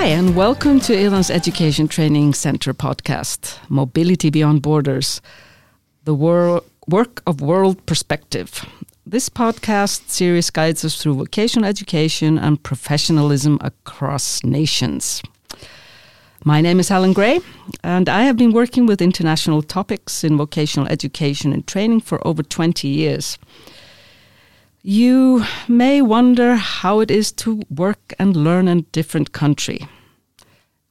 Hi, and welcome to Iðan's Education Training Center podcast, Mobility Beyond Borders, the wor- work of world perspective. This podcast series guides us through vocational education and professionalism across nations. My name is Helen Gray, and I have been working with international topics in vocational education and training for over 20 years. You may wonder how it is to work and learn in a different country.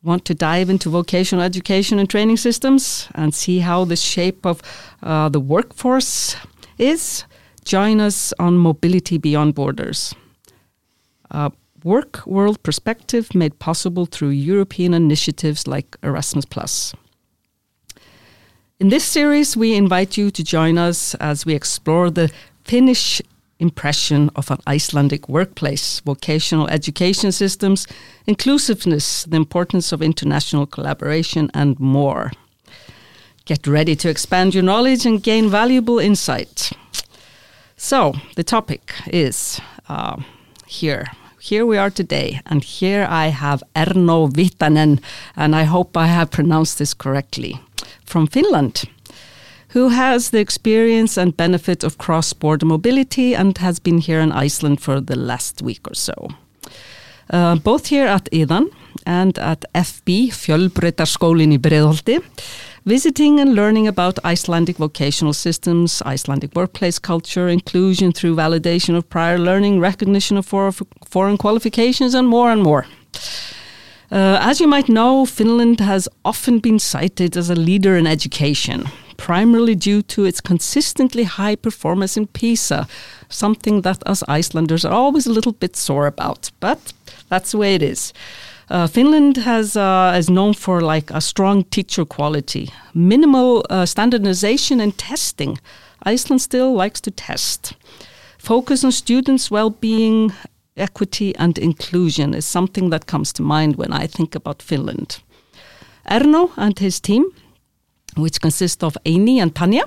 Want to dive into vocational education and training systems and see how the shape of uh, the workforce is? Join us on Mobility Beyond Borders. A work world perspective made possible through European initiatives like Erasmus. In this series, we invite you to join us as we explore the Finnish impression of an Icelandic workplace, vocational education systems, inclusiveness, the importance of international collaboration, and more. Get ready to expand your knowledge and gain valuable insight. So, the topic is uh, here. Here we are today, and here I have Erno Viitanen, and I hope I have pronounced this correctly, from Finland who has the experience and benefit of cross border mobility and has been here in Iceland for the last week or so. Uh, both here at Iðan and at FB, Fjölbrautaskólinn í Breiðholti, visiting and learning about Icelandic vocational systems, Icelandic workplace culture, inclusion through validation of prior learning, recognition of foreign qualifications, and more and more. Uh, as you might know, Finland has often been cited as a leader in education primarily due to its consistently high performance in PISA, something that us Icelanders are always a little bit sore about. But that's the way it is. Uh, Finland has uh, is known for like a strong teacher quality, minimal uh, standardization and testing. Iceland still likes to test. Focus on students' well-being, equity, and inclusion is something that comes to mind when I think about Finland. Erno and his team which consists of Eini and Tanya,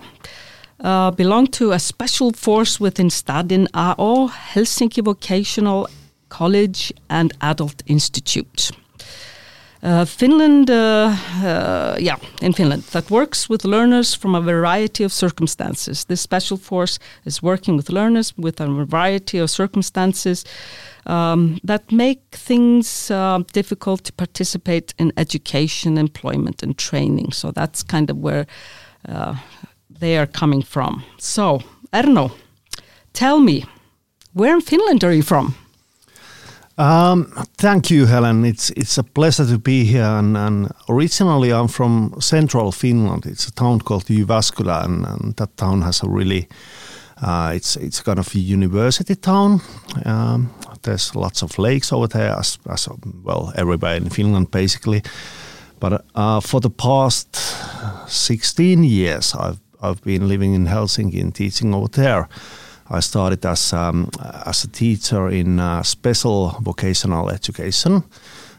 uh, belong to a special force within Stadin AO, Helsinki Vocational College and Adult Institute. Uh, Finland, uh, uh, yeah, in Finland, that works with learners from a variety of circumstances. This special force is working with learners with a variety of circumstances um, that make things uh, difficult to participate in education, employment, and training. So that's kind of where uh, they are coming from. So, Erno, tell me, where in Finland are you from? Um, thank you, Helen. It's it's a pleasure to be here. And, and, originally, I'm from central Finland. It's a town called Jyväskylä, and, and that town has a really uh, it's it's kind of a university town. Um, there's lots of lakes over there, as, as well everywhere in Finland basically. But uh, for the past 16 years, I've I've been living in Helsinki and teaching over there. I started as um, as a teacher in uh, special vocational education,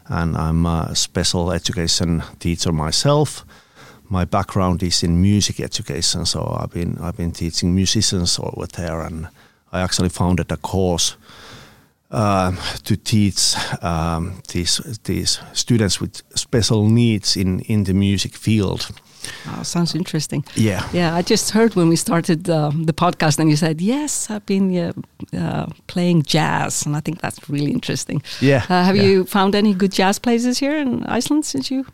and I'm a special education teacher myself. My background is in music education, so I've been I've been teaching musicians over there, and I actually founded a course uh, to teach um, these these students with special needs in in the music field. Oh, sounds interesting. Yeah. Yeah, I just heard when we started uh, the podcast, and you said, Yes, I've been uh, uh, playing jazz. And I think that's really interesting. Yeah. Uh, have yeah. you found any good jazz places here in Iceland since you?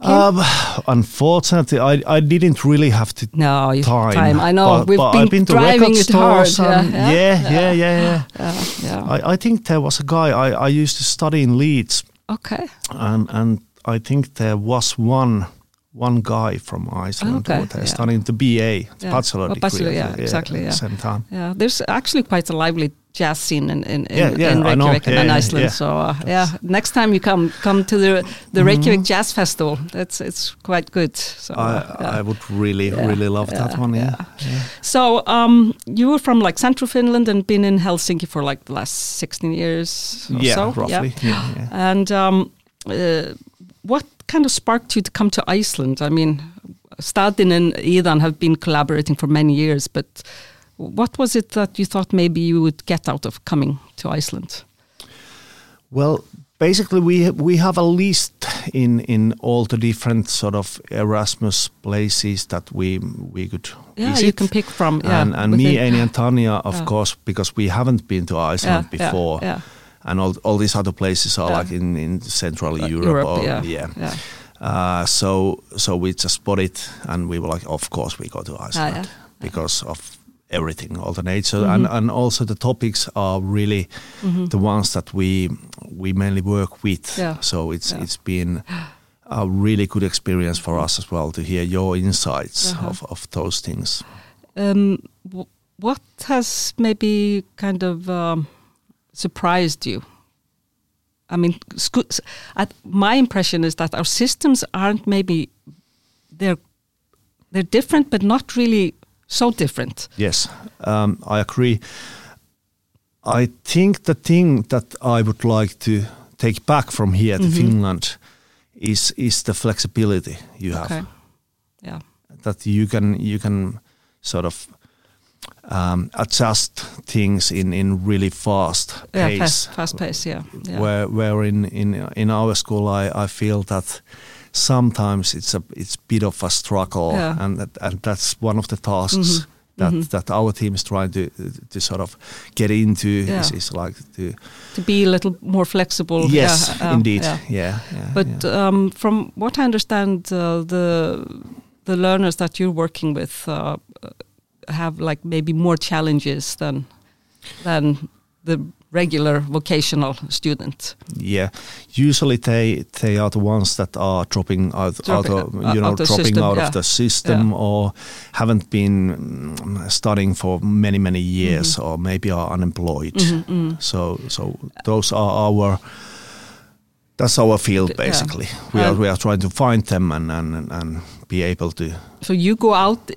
Um, unfortunately, I, I didn't really have to no time. time. I know but, we've but been, I've been to driving it hard. Yeah yeah yeah, yeah, yeah, yeah, yeah. I, I think there was a guy I, I used to study in Leeds. Okay. And and I think there was one one guy from Iceland okay, who was yeah. studying the BA, the yeah. bachelor well, degree. bachelor, yeah, exactly. Yeah. Same time. Yeah, there's actually quite a lively jazz scene in in, in, Yeah, yeah, in Reykjavik and Yeah, in yeah, Iceland. yeah. So uh, yeah, next time you come come to the the Reykjavik Jazz Festival, it's it's quite good. So I yeah. I would really Yeah, really love that one. Yeah. yeah. yeah. So um, you were from like central Finland and been in Helsinki for like the last sixteen years or Yeah, so. roughly. Yeah, yeah. And um, uh, what kind of sparked you to come to Iceland? I mean, Stadin and Iðan have been collaborating for many years, but what was it that you thought maybe you would get out of coming to Iceland? Well, basically we we have a list in in all the different sort of Erasmus places that we we could Yeah, visit. you can pick from. Yeah, and and me, Amy, and Tanya, of Yeah. course, because we haven't been to Iceland yeah, before, Yeah, and all all these other places are Yeah. like in in Central yeah. Europe. Europe. or, yeah, yeah. yeah. Uh, so so we just bought it, and we were like, of course we go to Iceland Ah, because of everything, all the nature, Mhm. and and also the topics are really Mhm. the ones that we we mainly work with. So it's it's been a really good experience for us as well to hear your insights Uh-huh. of, of those things. Um, w- what has maybe kind of um, surprised you? I mean, my impression is that our systems aren't maybe they're they're different, but not really so different. Yes, um, I agree. I think the thing that I would like to take back from here to Mhm. Finland is is the flexibility you have. Okay. Yeah. That you can you can sort of um, adjust things in, in really fast Yeah. pace. Fast, fast pace. Yeah. Yeah. Where where in, in in our school I, I feel that sometimes it's a it's bit of a struggle Yeah. and that, and that's one of the tasks Mhm. that Mhm. that our team is trying to to sort of get into Yeah. is, is like to to be a little more flexible. yes yeah, uh, indeed yeah. But um, from what I understand, uh, the the learners that you're working with uh, have like maybe more challenges than than the regular vocational student. Yeah, usually they they are the ones that are dropping out, Dropping out of, you know out dropping system, out yeah. of the system Yeah. or haven't been mm, studying for many many years Mm-hmm. or maybe are unemployed. Mhm, mm. So so those are our that's our field Yeah. basically. We are we are trying to find them and and, and be able to So you go out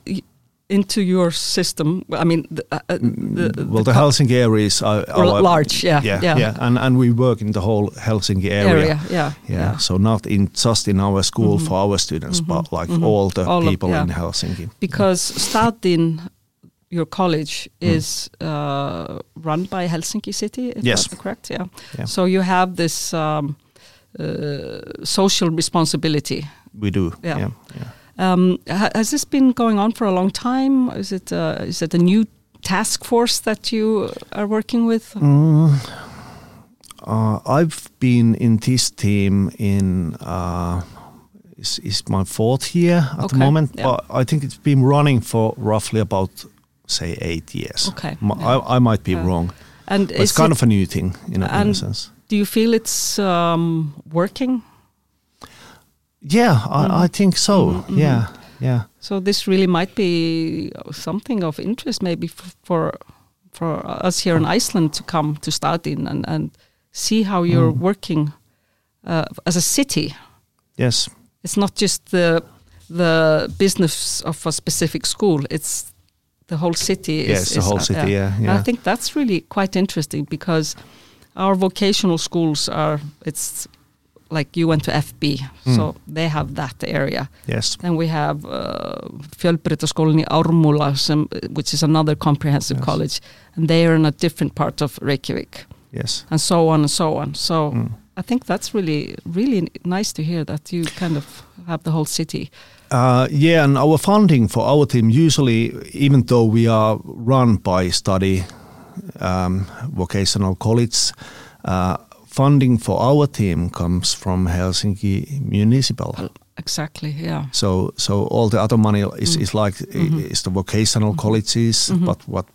into your system. I mean, the, uh, uh, the, well the Helsinki area is our, our large, yeah, yeah, yeah, yeah, and and we work in the whole Helsinki area. area, yeah, Yeah. So not in just in our school Mhm. for our students, Mhm. but like Mhm. all the All of- people yeah. in Helsinki. Because Stadin, your college, Mm. is uh, run by Helsinki City. If Yes. that's correct. Yeah. Yeah. So you have this um, uh, social responsibility. We do. Yeah. Um, ha- has this been going on for a long time? Is it uh, is it a new task force that you are working with? Mm, uh, I've been in this team in uh, is, is my fourth year at Okay, the moment, yeah. but I think it's been running for roughly about say eight years. Okay, M- yeah. I, I might be Yeah. wrong, And it's kind it- of a new thing in a, in a sense. do you feel it's um, working? Yeah, I, I think so. Mhm, mhm. Yeah, yeah. So this really might be something of interest, maybe f- for for us here in Iceland to come to Stadin and, and see how you're Mm. working uh, as a city. Yes. It's not just the the business of a specific school; it's the whole city. Is, Yes, the is, whole uh, city. Yeah, And yeah. I think that's really quite interesting because our vocational schools are it's like you went to FB, Mm. so they have that area. yes. Then we have uh, í Ármúla, which is another comprehensive Yes. college, and they are in a different part of Reykjavik, Yes. and so on and so on. So Mm. I think that's really, really nice to hear that you kind of have the whole city. Uh, yeah, and our funding for our team usually, even though we are run by study um, vocational college, uh, funding for our team comes from Helsinki Municipal. Exactly, yeah. So, so all the other money is, Mm. is like Mhm. is the vocational colleges, Mhm. but what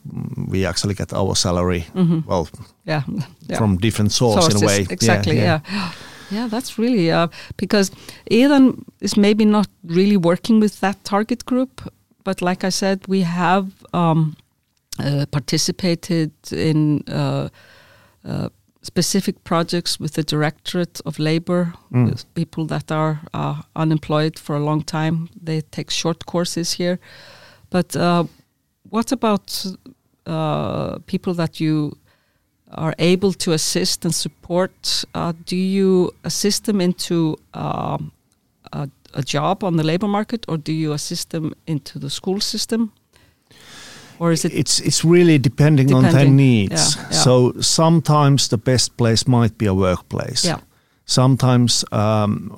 we actually get our salary hmm well Yeah. yeah. from different source Sources, in a way. Exactly, yeah. Yeah, that's really, uh, because Iðan is maybe not really working with that target group, but like I said, we have um, uh, participated in uh, uh, specific projects with the Directorate of Labor, Mm. with people that are uh, unemployed for a long time. They take short courses here. But uh, what about uh, people that you are able to assist and support? Uh, do you assist them into um, a, a job on the labor market, or do you assist them into the school system? Or is it it's it's really depending, on their needs. yeah, yeah. So sometimes the best place might be a workplace. Yeah. Sometimes um,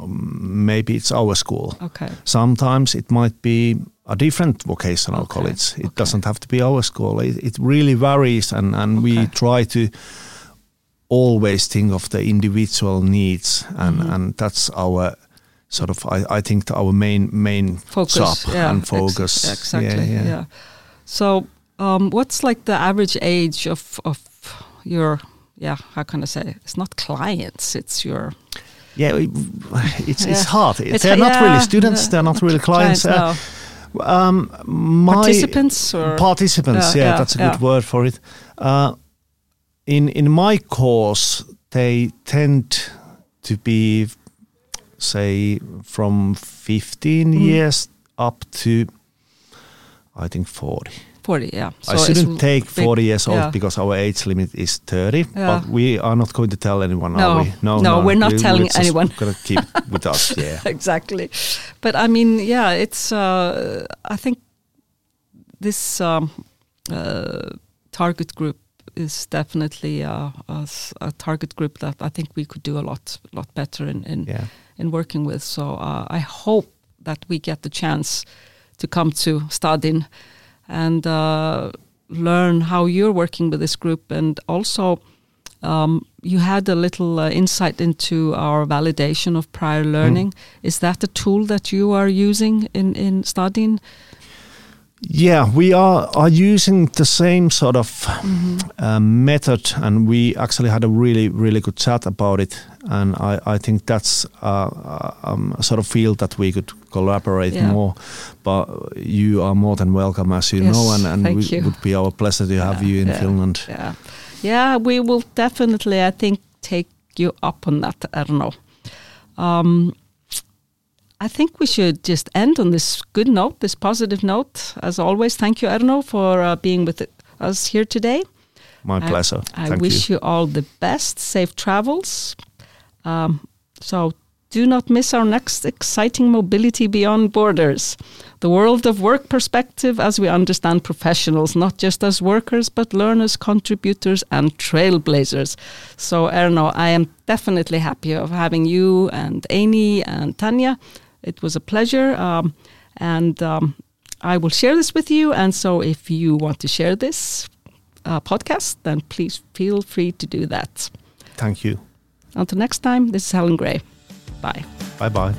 maybe it's our school. Okay. Sometimes it might be a different vocational Okay, college. It okay. doesn't have to be our school. It, it really varies, and, and we try to always think of the individual needs, and, Mhm. and that's our sort of I, I think our main main Focus. job yeah, and ex- focus. exactly. Yeah, Yeah. yeah. So, um, what's like the average age of of your yeah? How can I say? It's not clients. It's your Yeah, it- it's Yeah. it's hard. It's- they're not really students. yeah, they're not really clients. clients. Uh, no. um, my Participants or participants. Yeah, Yeah, yeah, that's a yeah. good word for it. Uh, in in my course, they tend to be, say, from 15 Mm. years up to, I think, 40. Forty. Yeah. I So it's shouldn't take big- 40 years old yeah. because our age limit is 30, Yeah. but we are not going to tell anyone, No, are we? no, no, we're not we- telling we're just anyone. gonna keep it with us, yeah. exactly. But I mean, yeah, it's. Uh, I think this um, uh, target group is definitely uh, a, a target group that I think we could do a lot, lot better in in, Yeah. in working with. So uh, I hope that we get the chance to come to Stadin and uh, learn how you're working with this group, and also. Um, you had a little uh, insight into our validation of prior learning. Is that a tool that you are using in in Stadin? Yeah, we are are using the same sort of uh, method, and we actually had a really really good chat about it. And I, I think that's uh, um, a sort of field that we could collaborate Yeah. more. But you are more than welcome, as you Yes, know, and, and thank it you. would be our pleasure to have Yeah, you in yeah, Finland. Yeah, yeah, we will definitely. I think take you up on that. I don't know. Um, I think we should just end on this good note, this positive note. As always, thank you, Erno, for uh, being with us here today. My I- pleasure. I Thank wish you. all the best, safe travels. Um, so do not miss our next exciting mobility beyond borders. The world of work perspective as we understand professionals, not just as workers, but learners, contributors, and trailblazers. So, Erno, I am definitely happy of having you and Amy and Tanya. It was a pleasure. Um, and um, I will share this with you. And so, if you want to share this, uh, podcast, then please feel free to do that. Thank you. Until next time, this is Helen Gray. Bye. Bye bye.